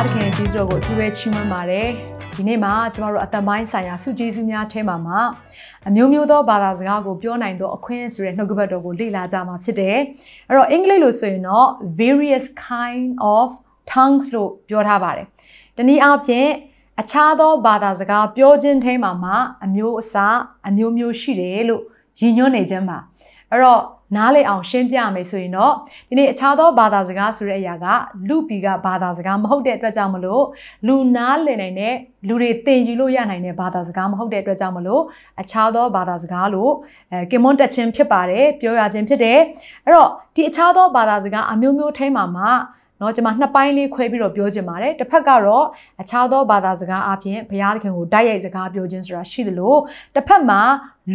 ရားသခင်ရဲ့ကျေးဇူးတော်ကိုအထူးပဲချီးမွမ်းပါတယ်ဒီနေ့မှာကျမတို့အတန်ပိုင်းဆိုင်ရာစုကျေးဇူးများထဲမှာမှာအမျိုးမျိုးသောဘာသာစကားကိုပြောနိုင်သောအခွင့်ဆိုတဲ့နှုတ်ကပတ်တော်ကိုလေ့လာကြမှာဖြစ်တယ်အဲ့တော့အင်္ဂလိပ်လိုဆိုရင်တော့ various kind of tongues လို့ပြောထားပါတယ်တနည်းအားဖြင့်အခြားသောဘာသာစကားပြောခြင်းထဲမှာမှာအမျိုးအစားအမျိုးမျိုးရှိတယ်လို့ရည်ညွှန်းနေခြင်းပါအဲ့တော့ နားလေအောင်ရှင်းပြမယ်ဆိုရင်တော့ဒီနေ့အခြားသောဘာသာစကားဆိုတဲ့အရာကလူပီကဘာသာစကားမဟုတ်တဲ့အတွက်ကြောင့်မလို့လူနားလည်နိုင်တဲ့လူတွေသင်ယူလို့ရနိုင်တဲ့ဘာသာစကားမဟုတ်တဲ့အတွက်ကြောင့်မလို့အခြားသောဘာသာစကားလို့အဲကင်မွန်တက်ခြင်းဖြစ်ပါတယ်ပြောရခြင်းဖြစ်တယ်အဲ့တော့ဒီအခြားသောဘာသာစကားအမျိုးမျိုးထဲမှာမှာเนาะကျွန်မနှစ်ပိုင်းလေးခွဲပြီးတော့ပြောချင်ပါတယ်တစ်ဖက်ကတော့အခြားသောဘာသာစကားအပြင်ဘုရားသခင်ကိုတိုက်ရိုက်စကားပြောခြင်းဆိုတာရှိသလိုတစ်ဖက်မှာ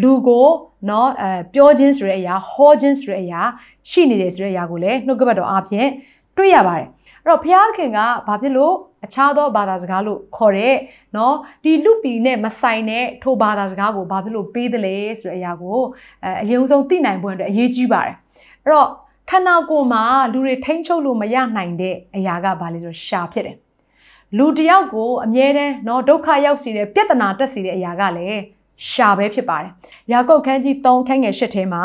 လူကိုเนาะအဲပြောခြင်းဆိုတဲ့အရာဟောခြင်းဆိုတဲ့အရာရှိနေတယ်ဆိုတဲ့အရာကိုလည်းနှုတ်ကပတ်တော်အပြင်တွေ့ရပါတယ်အဲ့တော့ဘုရားသခင်ကဘာဖြစ်လို့အခြားသောဘာသာစကားလို့ခေါ်တဲ့เนาะဒီလူပီနဲ့မဆိုင်တဲ့ထိုဘာသာစကားကိုဘာဖြစ်လို့ပေးတယ်လဲဆိုတဲ့အရာကိုအဲအရင်ဆုံးသိနိုင်ဖို့အတွက်အရေးကြီးပါတယ်အဲ့တော့ခန္ဓာကိုယ်မှာလူတွေထိမ့်ချုပ်လို့မရနိုင်တဲ့အရာကဘာလဲဆိုရှာဖြစ်တယ်လူတယောက်ကိုအမြဲတမ်းเนาะဒုက္ခရောက်စီတဲ့ပြဿနာတက်စီတဲ့အရာကလည်း ရှာပဲဖြစ်ပါတယ်။ယာကုပ်ခန်းကြီး3ခန်းငယ်8ထဲမှာ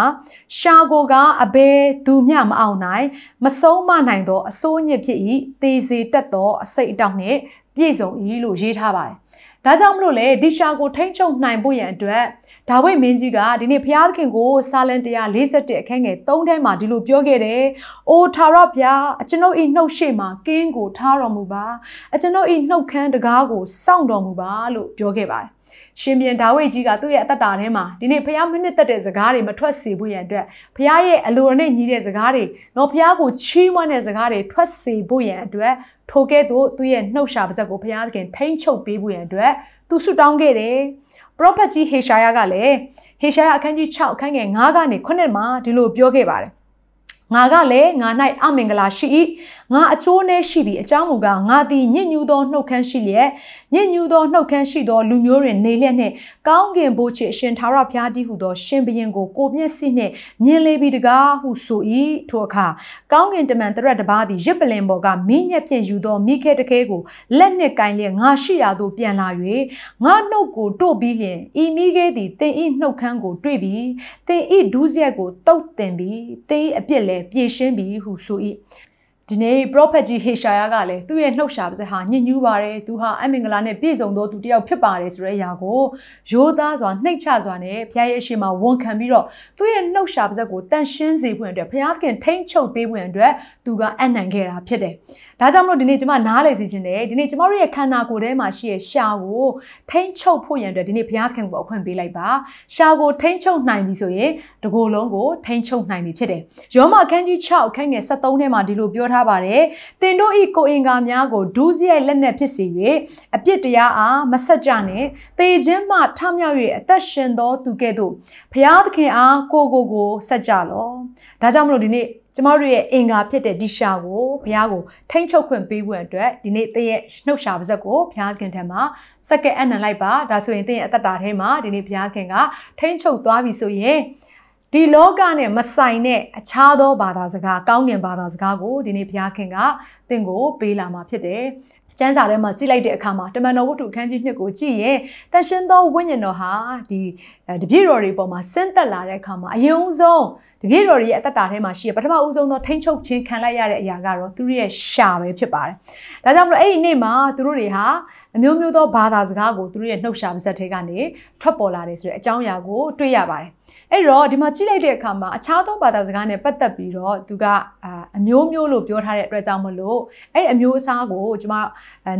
ရှာကိုကအဘဲသူမျှမအောင်နိုင် မဆုံးမနိုင်သောအစိုးညစ်ဖြစ်၏သေစေတတ်သောအစိတ်အတောက်နှင့်ပြည့်စုံ၏လို့ရေးထားပါတယ်။ဒါကြောင့်မလို့လေဒီရှာကိုထိမ့်ချုပ်နိုင်ဖို့ရန်အတွက်ဒါဝိမင်းကြီးကဒီနေ့ဘုရားသခင်ကိုစာလန်141အခန်းငယ်3ထဲမှာဒီလိုပြောခဲ့တယ်။အိုထာဝရဘုရားအကျွန်ုပ်၏နှုတ်ရှေ့မှာကင်းကိုထားတော်မူပါ။အကျွန်ုပ်၏နှုတ်ခမ်းတကားကိုစောင့်တော်မူပါလို့ပြောခဲ့ပါတယ်။ ရှင်ပြန်ဒါဝိဒ်ကြီးကသူ့ရဲ့အသက်တာထဲမှာဒီနေ့ဖះမနစ်သက်တဲ့စကားတွေမထွက်စေဖို့ရန်အတွက်ဖះရဲ့အလိုနဲ့ညီတဲ့စကားတွေတော့ဖះကိုချီးမွမ်းတဲ့စကားတွေထွက်စေဖို့ရန်အတွက်ထိုကဲ့သို့သူ့ရဲ့နှုတ်ရှာပါဇက်ကိုဖះသခင်ထိမ့်ချုပ်ပေးဖို့ရန်အတွက်သူဆုတောင်းခဲ့တယ်။ပရောဖက်ကြီးဟေရှာယကလည်းဟေရှာယအခန်းကြီး6အခန်းငယ်9ကနေ9မှာဒီလိုပြောခဲ့ပါတယ်။ငါကလည်းငါ၌အမင်္ဂလာရှိ၏ ငါအချိုးနဲ့ရှိပြီးအကြောင်းမူကားငါသည်ညဉ့်ညူသောနှုတ်ခမ်းရှိလျက်ညဉ့်ညူသောနှုတ်ခမ်းရှိသောလူမျိုးတွင်နေလျက်နှင့်ကောင်းကင်ဘိုးချစ်အရှင်သာရဘုရားတည်းဟုသော ရှင်ဘုရင်ကိုကိုမျက်စိနှင့်မြင်လေပြီးတကားဟုဆို၏ထိုအခါကောင်းကင်တမန်တရက်တပါးသည်ရစ်ပလင်ပေါ်ကမင်းညက်ဖြင့်ယူသောမိခဲတခဲကိုလက်နှင့်ကင်လျက်ငါရှိရာသို့ပြန်လာ၍ငါနှုတ်ကိုတို့ပြီးလျင်ဤမိခဲသည်တင်ဤနှုတ်ခမ်းကိုတွေ့ပြီးတင်ဤဒူးဆက်ကိုတုတ်တင်ပြီးတင်ဤအပြစ်လည်းပြေရှင်းပြီးဟုဆို၏ ဒီနေ့ prophet ကြီးဟေရှာယကလည်းသူ့ရဲ့နှုတ်ရှာပါစဟာညဉ့်ညူးပါတယ်သူဟာအမင်္ဂလာနဲ့ပြည့်စုံသောသူတစ်ယောက်ဖြစ်ပါတယ်ဆိုတဲ့အရာကိုရိုးသားစွာနှိတ်ချစွာနဲ့ဘုရားရဲ့အရှိန်မှာဝန်ခံပြီးတော့သူ့ရဲ့နှုတ်ရှာပါစကိုတန်ရှင်းစေဖို့အတွက်ဘုရားသခင်ထိမ့်ချုပ်ပေးဖို့အတွက်သူကအနံ့ခဲ့တာဖြစ်တယ် ဒါကြောင့်မလို့ဒီနေ့ကျွန်မနားလည်စီခြင်းတယ်ဒီနေ့ကျွန်မတို့ရဲ့ခန္ဓာကိုယ်ထဲမှာရှိတဲ့ရှာကိုထိမ့်ချုပ်ဖို့ရန်အတွက်ဒီနေ့ဘုရားသခင်ကိုအခွင့်ပေးလိုက်ပါရှာကိုထိမ့်ချုပ်နိုင်ပြီဆိုရင်တကိုယ်လုံးကိုထိမ့်ချုပ်နိုင်ပြီဖြစ်တယ်ယောမအခန်းကြီး6အခန်းငယ်73ထဲမှာဒီလိုပြောထားပါတယ်တင်တို့ဤကိုအင်္ဂါများကိုဒူးစရိုက်လက်နက်ဖြစ်စေ၍အပြစ်တရားအားမဆက်ကြနဲ့တေခြင်းမှထမြောက်၍အသက်ရှင်သောသူကဲ့သို့ဘုရားသခင်အားကိုကိုကိုဆက်ကြလောဒါကြောင့်မလို့ဒီနေ့ ကျမတို့ရဲ့အင်္ဂါဖြစ်တဲ့ဒီရှာကိုဘုရားကိုထိမ့်ချုပ်ခွင့်ပေးဖို့အတွက်ဒီနေ့တည့်ရဲ့နှုတ်ရှာပါဇက်ကိုဘုရားခင်ထံမှာစက္ကဲအနံလိုက်ပါဒါဆိုရင်တည့်ရဲ့အသက်တာထဲမှာဒီနေ့ဘုရားခင်ကထိမ့်ချုပ်သွားပြီဆိုရင်ဒီလောကနဲ့မဆိုင်တဲ့အခြားသောဘာသာစကားကောင်းကင်ဘာသာစကားကိုဒီနေ့ဘုရားခင်ကသင်ကိုပေးလာမှာဖြစ်တယ် ကျမ်းစာထဲမှာကြည့်လိုက်တဲ့အခါမှာတမန်တော်ဝတ္ထုအခန်းကြီး2ကိုကြည့်ရင်တန်ရှင်းသောဝိညာဉ်တော်ဟာဒီတပြည့်တော်တွေပေါ်မှာဆင်းသက်လာတဲ့အခါမှာအယုံဆုံးတပြည့်တော်ရဲ့အသက်တာထဲမှာရှိရပထမဦးဆုံးသောထိမ့်ချုပ်ခြင်းခံလိုက်ရတဲ့အရာကတော့သူတို့ရဲ့ရှာပဲဖြစ်ပါတယ်။ဒါကြောင့်မလို့အဲ့ဒီနေ့မှာသူတို့တွေဟာအမျိုးမျိုးသောဘာသာစကားကိုသူတို့ရဲ့နှုတ်ရှာပါဇက်ထဲကနေထွက်ပေါ်လာတယ်ဆိုတဲ့အကြောင်းအရာကိုတွေ့ရပါတယ်။ အဲ့တော့ဒီမှာကြည့်လိုက်တဲ့အခါမှာအခြားသောဘာသာစကားနဲ့ပတ်သက်ပြီးတော့သူကအမျိုးမျိုးလို့ပြောထားတဲ့အတွက်ကြောင့်မလို့အဲ့အမျိုးအစားကိုကျွန်မ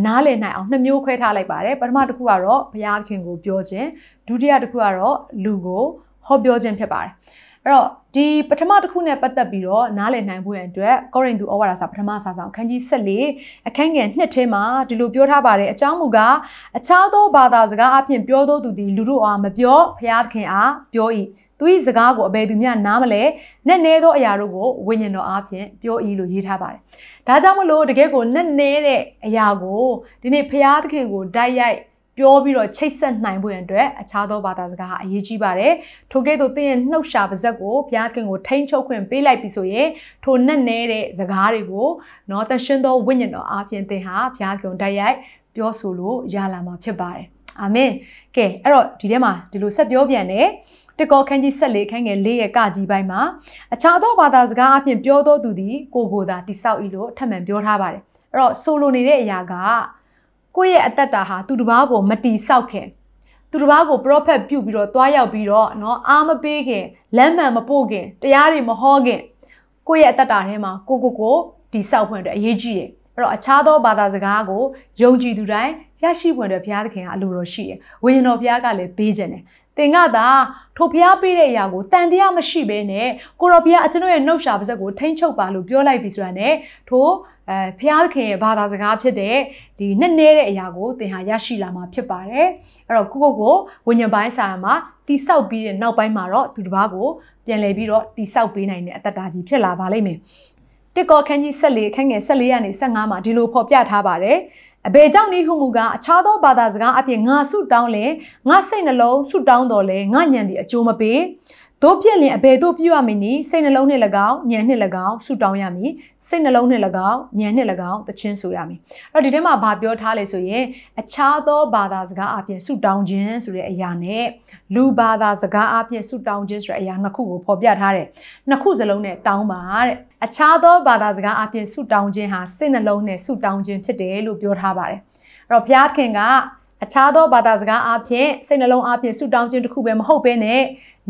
နားလည်နိုင်အောင်နှစ်မျိုးခွဲထားလိုက်ပါတယ်။ပထမတစ်ခုကတော့ဘုရားသခင်ကိုပြောခြင်းဒုတိယတစ်ခုကတော့လူကိုဟောပြောခြင်းဖြစ်ပါတယ်။ အဲ့တော့ဒီပထမတစ်ခုနဲ့ပတ်သက်ပြီးတော့နားလည်နိုင်ဖို့ရန်အတွက်ကောရိန္သုဩဝါဒစာပထမစာဆောင်အခန်းကြီး14အခန်းငယ်2ထဲမှာဒီလိုပြောထားပါတယ်အကြောင်းမူကားအခြားသောဘာသာစကားအပြင်ပြောသောသူသည်လူတို့အားမပြောဖျားသခင်အားပြော၏သူ၏စကားကိုအဘယ်သူမျှနားမလဲနဲ့နဲသောအရာတို့ကိုဝိညာဉ်တော်အားဖြင့်ပြော၏လို့ရေးထားပါတယ်ဒါကြောင့်မလို့တကယ်ကိုနဲ့နဲတဲ့အရာကိုဒီနေ့ဖျားသခင်ကိုတိုက်ရိုက် ပြောပြီးတော့ချိတ်ဆက်နိုင်ဖို့ရန်အတွက်အခြားသောဘာသာစကားဟာအရေးကြီးပါတယ်။ထိုကဲ့သို့သင်ရဲ့နှုတ်ရှာပါဇက်ကိုဘုရားခင်ကိုထိန်းချုပ်ခွင့်ပေးလိုက်ပြီဆိုရင်ထိုနဲ့နေတဲ့စကားတွေကိုနော်တန်ရှင်းသောဝိညာဉ်တော်အားဖြင့်သင်ဟာဘုရားခင်တိုက်ရိုက်ပြောဆိုလို့ရလာမှာဖြစ်ပါတယ်။အာမင်။ကဲအဲ့တော့ဒီထဲမှာဒီလိုဆက်ပြောပြန်တယ်။တကောခန်းကြီးဆက်လေးခန်းငယ်လေးရဲ့ကကြီးပိုင်းမှာအခြားသောဘာသာစကားအပြင်ပြောသောသူသည်ကိုကိုသာတိဆောက်၏လို့ထပ်မံပြောထားပါတယ်။အဲ့တော့ဆိုလိုနေတဲ့အရာက ကိုယ့်ရဲ့အသက်တာဟာသူတစ်ပါးကိုမတီဆောက်ခင်သူတစ်ပါးကို prophet ပြုတ်ပြီးတော့တွားရောက်ပြီးတော့เนาะအားမပေးခင်လမ်းမှန်မပို့ခင်တရားတွေမဟောခင်ကိုယ့်ရဲ့အသက်တာထဲမှာကိုကိုကိုတီဆောက်ဖွင့်အတွက်အရေးကြီးတယ်အဲ့တော့အခြားသောဘာသာစကားကိုယုံကြည်သူတိုင်းရရှိဖွင့်တဲ့ဘုရားသခင်ကအလိုတော်ရှိတယ်ဝိညာဉ်တော်ဘုရားကလည်းပေးခြင်းတယ် သင်ကသာထိုဖျားပေးတဲ့အရာကိုတန်တရားမရှိဘဲနဲ့ကိုရောဘုရားအကျွန်ုပ်ရဲ့နှုတ်ရှာပါဇက်ကိုထိမ့်ချုပ်ပါလို့ပြောလိုက်ပြီဆိုတာနဲ့ထိုအဲဖျားခင်ရဲ့ဘာသာစကားဖြစ်တဲ့ဒီနဲ့နဲတဲ့အရာကိုသင်ဟာရရှိလာမှာဖြစ်ပါတယ်အဲ့တော့ကိုကိုကိုဝိညာဉ်ပိုင်းဆိုင်ရာမှာတိဆောက်ပြီးတဲ့နောက်ပိုင်းမှာတော့သူတစ်ပါးကိုပြန်လည်ပြီးတော့တိဆောက်ပေးနိုင်တဲ့အတ္တတာကြီးဖြစ်လာပါလိမ့်မယ်တစ်ကောခန်းကြီး14အခန်းငယ်14ကနေ15မှာဒီလိုဖော်ပြထားပါတယ် အဘေကြောင့်ဤဟုမူကားအခြားသောဘာသာစကားအပြင်ငါဆုတောင်းလဲငါစိတ်နှလုံးဆုတောင်းတော်လဲငါညံဒီအကျိုးမပေး တို့ဖြစ်လင်အဘယ်တို့ပြုရမည်နည်းစိတ်နှလုံးနှင့်၎င်းဉာဏ်နှင့်၎င်းဆုတောင်းရမည်စိတ်နှလုံးနှင့်၎င်းဉာဏ်နှင့်၎င်းတခြင်းဆိုရမည်အဲ့တော့ဒီထဲမှာဘာပြောထားလဲဆိုရင်အခြားသောဘာသာစကားအပြင်ဆုတောင်းခြင်းဆိုတဲ့အရာနဲ့လူဘာသာစကားအပြင်ဆုတောင်းခြင်းဆိုတဲ့အရာနှစ်ခုကိုဖော်ပြထားတယ်နှစ်ခုစလုံးနဲ့တောင်းပါတဲ့အခြားသောဘာသာစကားအပြင်ဆုတောင်းခြင်းဟာစိတ်နှလုံးနဲ့ဆုတောင်းခြင်းဖြစ်တယ်လို့ပြောထားပါတယ်အဲ့တော့ဘုရားခင်ကအခြားသောဘာသာစကားအပြင်စိတ်နှလုံးအပြင်ဆုတောင်းခြင်းတစ်ခုပဲမဟုတ်ဘဲနဲ့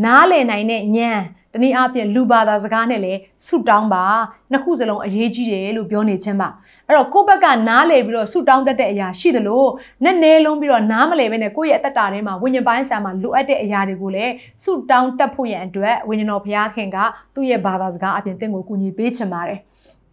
နားလည်နိုင်တဲ့ဉာဏ်တနည်းအားဖြင့်လူဘာသာစကားနဲ့လည်းဆုတောင်းပါနှစ်ခုစလုံးအရေးကြီးတယ်လို့ပြောနေခြင်းပါအဲ့တော့ကိုယ့်ဘက်ကနားလည်ပြီးတော့ဆုတောင်းတတ်တဲ့အရာရှိသလိုနဲ့နဲလုံးပြီးတော့နားမလည်ဘဲနဲ့ကိုယ့်ရဲ့အသက်တာထဲမှာဝိညာဉ်ပိုင်းဆံမှာလိုအပ်တဲ့အရာတွေကိုလည်းဆုတောင်းတတ်ဖို့ရန်အတွက်ဝိညာဉ်တော်ဘုရားခင်ကသူ့ရဲ့ဘာသာစကားအပြင်တင့်ကိုကူညီပေးချင်ပါတယ်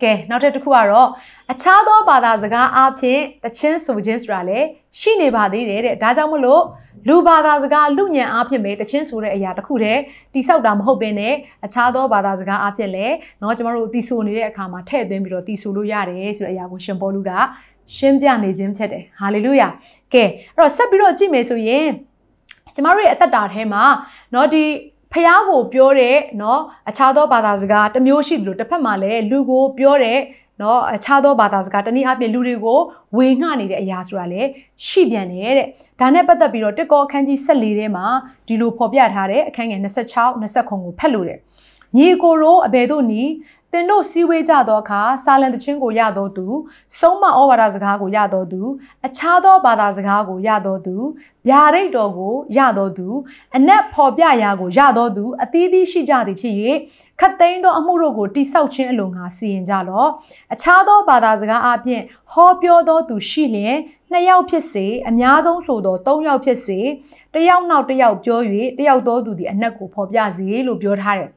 ကဲနောက်ထပ်တစ်ခုကတော့အခြားသောဘာသာစကားအပြင်တချင်းဆိုခြင်းဆိုတာလည်း ရှိနေပါသေးတယ်တဲ့ဒါကြောင့်မလို့လူဘာသာစကားလူညံအားဖြင့်ပဲတချင်းဆိုတဲ့အရာတစ်ခုတည်းတိဆောက်တာမဟုတ်ဘဲနဲ့အခြားသောဘာသာစကားအားဖြင့်လည်းเนาะကျမတို့တီဆိုနေတဲ့အခါမှာထည့်သွင်းပြီးတော့တီဆိုလို့ရတယ်ဆိုတဲ့အရာကိုရှင်ပေါလုကရှင်းပြနေခြင်းဖြစ်တယ်ဟာလေလုယာကဲအဲ့တော့ဆက်ပြီးတော့ကြည့်မယ်ဆိုရင်ကျမတို့ရဲ့အသက်တာထဲမှာเนาะဒီဖះကိုပြောတဲ့เนาะအခြားသောဘာသာစကားတစ်မျိုးရှိသလိုတစ်ဖက်မှာလည်းလူကိုပြောတဲ့ နော်အခြားသောဘာသာစကားတနည်းအားဖြင့်လူတွေကိုဝေငှနေတဲ့အရာဆိုတာလည်းရှိပြန်တယ်တဲ့ဒါနဲ့ပတ်သက်ပြီးတော့တက်ကောအခန်းကြီး14ထဲမှာဒီလိုဖော်ပြထားတဲ့အခန်းငယ်26 29ကိုဖတ်လို့တယ်ညီကိုရောအဘယ်သို့နီး သင်တို့စည်းဝေးကြသောအခါစာလံတခြင်းကိုရသောသူဆုံးမဩဝါဒစကားကိုရသောသူ အခြားသောဘာသာစကားကိုရသောသူဗျာဒိတ်တော်ကိုရသောသူ အနက်ဖော်ပြရာကိုရသောသူအသီးသီးရှိကြသည်ဖြစ်၍ခတ်သိမ်းသောအမှုတို့ကိုတိဆောက်ခြင်းအလိုငါစီရင်ကြလော့အခြားသောဘာသာစကားအပြင်ဟောပြောသောသူရှိလျင်နှစ်ယောက်ဖြစ်စေအများဆုံးဆိုသောသုံးယောက်ဖြစ်စေတယောက်နောက်တယောက်ပြော၍တယောက်သောသူသည်အနက်ကိုဖော်ပြစေလို့ပြောထားတယ်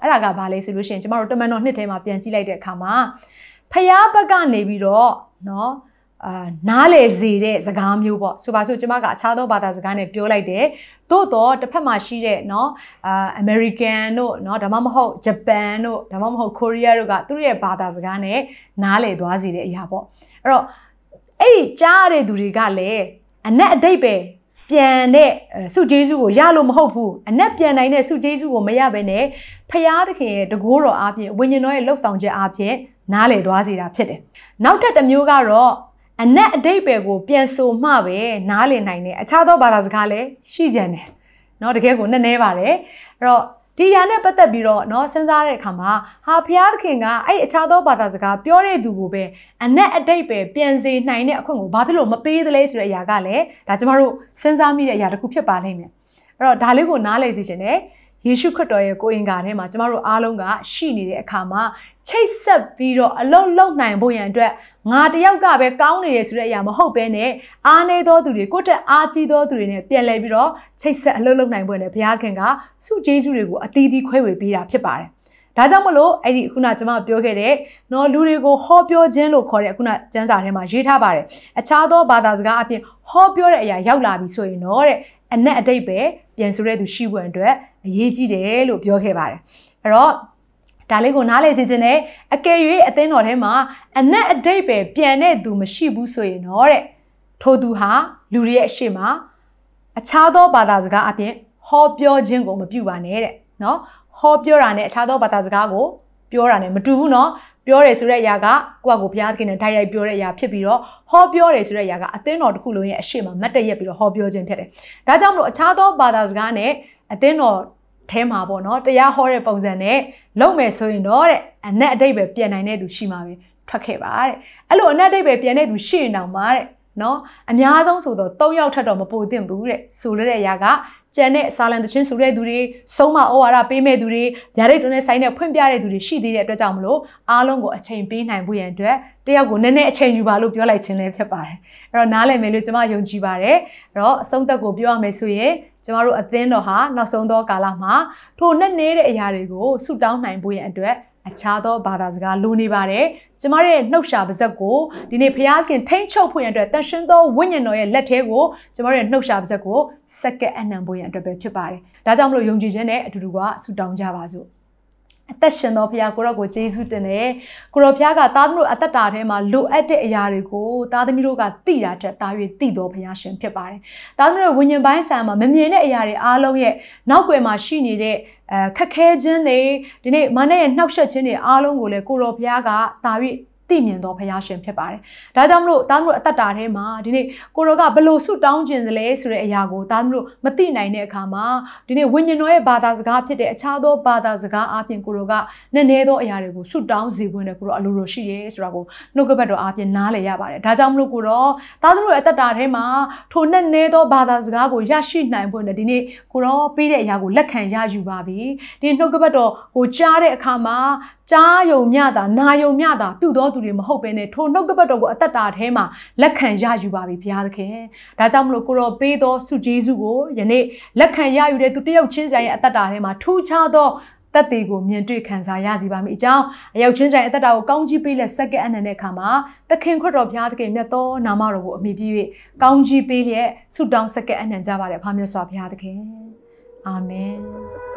အဲ့ဒါကဘာလဲဆိုလို့ရှိရင်ကျမတို့တမန်တော်နှစ်ထဲမှာပြန်ကြည့်လိုက်တဲ့အခါမှာဖျားဘက်ကနေပြီးတော့เนาะအာနားလေစေတဲ့စကားမျိုးပေါ့ဆိုပါစို့ကျမကအခြားသောဘာသာစကားနဲ့ပြောလိုက်တယ်သို့တော့တစ်ဖက်မှာရှိတဲ့เนาะအာ American တို့เนาะဒါမှမဟုတ် Japan တို့ဒါမှမဟုတ် Korea တို့ကသူတို့ရဲ့ဘာသာစကားနဲ့နားလေသွားစေတဲ့အရာပေါ့အဲ့တော့အဲ့ဒီကြားရတဲ့သူတွေကလည်းအနက်အတိတ်ပဲ ပြန်တဲ့စုဂျေစုကိုရလို့မဟုတ်ဘူးအနက်ပြန်နိုင်တဲ့စုဂျေစုကိုမရဘဲနဲ့ဖရာသခင်ရဲ့တကိုးတော်အားဖြင့်ဝိညာဉ်တော်ရဲ့လှုပ်ဆောင်ချက်အားဖြင့်နားလည်သွားစေတာဖြစ်တယ်နောက်ထပ်တစ်မျိုးကတော့အနက်အတိတ်ပဲကိုပြန်ဆိုမှပဲနားလည်နိုင်တယ်အခြားသောဘာသာစကားလည်းရှိပြန်တယ်เนาะတကယ်ကိုနည်းနည်းပါတယ်အဲ့တော့ ဒီຢာနဲ့ပတ်သက်ပြီးတော့เนาะစဉ်းစားတဲ့အခါမှာဟာဘုရားသခင်ကအဲ့အခြားသောဘာသာစကားပြောတဲ့သူကိုပဲအနက်အတိတ်ပဲပြန်စေနိုင်တဲ့အခွင့်ကိုဘာဖြစ်လို့မပေးသလဲဆိုတဲ့အရာကလည်းဒါကျမတို့စဉ်းစားမိတဲ့အရာတစ်ခုဖြစ်ပါလိမ့်မယ်အဲ့တော့ဒါလေးကိုနားလည်စေချင်တယ် ယေရှုခရစ်တော်ရဲ့ကိုယ်အင်္ဂါထဲမှာကျမတို့အားလုံးကရှိနေတဲ့အခါမှာချိတ်ဆက်ပြီးတော့အလုံးလုံးနိုင်ဖို့ရန်အတွက်ငါတယောက်ကပဲကောင်းနေရဆိုတဲ့အရာမဟုတ်ဘဲနဲ့အားနေသောသူတွေကိုယ့်တက်အားကြီးသောသူတွေနဲ့ပြန်လဲပြီးတော့ချိတ်ဆက်အလုံးလုံးနိုင်ဖို့နဲ့ဘုရားခင်ကစုကျေးဇူးတွေကိုအသီးသီးခွဲဝေပေးတာဖြစ်ပါတယ်ဒါကြောင့်မလို့အဲ့ဒီခုနကျွန်မပြောခဲ့တဲ့နော်လူတွေကိုဟောပြောခြင်းလို့ခေါ်တဲ့ခုနကျမ်းစာထဲမှာရေးထားပါတယ်အခြားသောဘာသာစကားအပြင်ဟောပြောတဲ့အရာရောက်လာပြီဆိုရင်တော့တဲ့ အနက်အတိတ်ပဲပြန်ဆိုတဲ့သူရှိဖို့အတွက်အရေးကြီးတယ်လို့ပြောခဲ့ပါတယ်အဲ့တော့ဒါလေးကိုနားလည်စေချင်တယ်အကယ်၍အသင်းတော်ထဲမှာအနက်အတိတ်ပဲပြန်တဲ့သူမရှိဘူးဆိုရင်တော့တဲ့ထိုသူဟာလူတွေရဲ့အရှိမအခြားသောဘာသာစကားအပြင်ဟောပြောခြင်းကိုမပြုပါနဲ့တဲ့နော်ဟောပြောတာနဲ့အခြားသောဘာသာစကားကိုပြောတာနဲ့မတူဘူးနော် ပြောတယ်ဆိုတဲ့အရာကကိုယ့်ကိုဘုရားသခင်နဲ့တိုက်ရိုက်ပြောတဲ့အရာဖြစ်ပြီးတော့ဟောပြောတယ်ဆိုတဲ့အရာကအသင်းတော်တစ်ခုလုံးရဲ့အရှိမမတ်တရက်ပြီးတော့ဟောပြောခြင်းဖြစ်တယ်။ဒါကြောင့်မလို့အခြားသောဘာသာစကားနဲ့အသင်းတော်ထဲမှာပေါ့နော်တရားဟောတဲ့ပုံစံနဲ့လုပ်မယ်ဆိုရင်တော့တဲ့အနက်အတိတ်ပဲပြန်နိုင်တဲ့သူရှိမှာပဲထွက်ခဲ့ပါတဲ့။အဲ့လိုအနက်အတိတ်ပဲပြန်တဲ့သူရှိရင်တောင်မှတဲ့နော်အများဆုံးဆိုတော့၃ယောက်ထက်တော့မပိုသင့်ဘူးတဲ့ဆိုလိုတဲ့အရာက ကျန်တဲ့စာလန်တချင်းဆိုတဲ့သူတွေဆုံးမဩဝါဒပေးမဲ့သူတွေဗျာဒိတ်တွန်းနဲ့ဆိုင်တဲ့ဖွင့်ပြတဲ့သူတွေရှိသေးတဲ့အတွက်ကြောင့်မလို့အားလုံးကိုအချိန်ပေးနိုင်ဖို့ရန်အတွက်တယောက်ကိုနည်းနည်းအချိန်ယူပါလို့ပြောလိုက်ခြင်းလည်းဖြစ်ပါတယ်အဲ့တော့နားလည်မယ်လို့ကျွန်မယုံကြည်ပါတယ်အဲ့တော့အဆုံးသက်ကိုပြောရမယ်ဆိုရင်ကျမတို့အသင်းတော်ဟာနောက်ဆုံးသောကာလမှာထိုနဲ့နေတဲ့အရာတွေကိုဆုတောင်းနိုင်ဖို့ရန်အတွက် အခြားသောဘာသာစကားလိုနေပါတယ်။ကျမတို့ရဲ့နှုတ်ရှာပါဇက်ကိုဒီနေ့ဖျားခင်ထိမ့်ချုပ်ဖို့ရန်အတွက်တန်ရှင်းသောဝိညာဉ်တော်ရဲ့လက်ထဲကိုကျမတို့ရဲ့နှုတ်ရှာပါဇက်ကိုစက္ကက်အနံဖို့ရန်အတွက်ပဲဖြစ်ပါတယ်။ဒါကြောင့်မလို့ယုံကြည်ခြင်းနဲ့အတူတူကဆုတောင်းကြပါစို့။ အသက်ရှင်သောဘုရားကိုရောကိုယေရှုတင်တယ်ကိုရောဘုရားကသားသမီးတို့အသက်တာထဲမှာလိုအပ်တဲ့အရာတွေကိုသားသမီးတို့ကသိတာထက်တာ၍သိသောဘုရားရှင်ဖြစ်ပါတယ်သားသမီးတို့ဝိညာဉ်ပိုင်းဆိုင်မှာမမြင်တဲ့အရာတွေအားလုံးရဲ့နောက်ွယ်မှာရှိနေတဲ့အဲခက်ခဲခြင်းတွေဒီနေ့မနဲ့ရဲ့နှောက်ယှက်ခြင်းတွေအားလုံးကိုလည်းကိုရောဘုရားကတာ၍ သိမြင်သောဘုရားရှင်ဖြစ်ပါတယ်။ဒါကြောင့်မလို့သားသမီးတို့အသက်တာထဲမှာဒီနေ့ကိုရောကဘလို့ဆုတောင်းခြင်းစလဲဆိုတဲ့အရာကိုသားသမီးတို့မသိနိုင်တဲ့အခါမှာဒီနေ့ဝိညာဉ်တော်ရဲ့ဘာသာစကားဖြစ်တဲ့အခြားသောဘာသာစကားအပြင်ကိုရောကနည်းနည်းသောအရာတွေကိုဆုတောင်းစီပွင့်တဲ့ကိုရောအလိုလိုရှိရဲဆိုတာကိုနှုတ်ကပတ်တော်အပြင်နားလည်ရပါတယ်။ဒါကြောင့်မလို့ကိုရောသားသမီးတို့ရဲ့အသက်တာထဲမှာထိုနဲ့နည်းသောဘာသာစကားကိုရရှိနိုင်ဖို့နဲ့ဒီနေ့ကိုရောပေးတဲ့အရာကိုလက်ခံရယူပါပြီ။ဒီနှုတ်ကပတ်တော်ကိုကြားတဲ့အခါမှာ ကြားယုံမြတာနာယုံမြတာပြုတော်သူတွေမဟုတ်ဘဲနဲ့ထိုနှုတ်ကပတ်တော်ကိုအသက်တာထဲမှာလက်ခံရယူပါပြီဘုရားသခင်ဒါကြောင့်မလို့ကိုရောပေးသောဆုကျေးဇူးကိုယနေ့လက်ခံရယူတဲ့သူတယောက်ချင်းဆိုင်ရဲ့အသက်တာထဲမှာထူးခြားသောတက်တေကိုမြင်တွေ့ခံစားရစီပါမိအကြောင်းအရောက်ချင်းဆိုင်အသက်တာကိုကောင်းကြီးပေးလက်စက္ကန့်အနံတဲ့အခါမှာသခင်ခရစ်တော်ဘုရားသခင်မြတ်သောနာမတော်ကိုအမိပြု၍ကောင်းကြီးပေးလျက်ဆုတောင်းစက္ကန့်အနံကြပါရဖာမြတ်စွာဘုရားသခင်အာမင်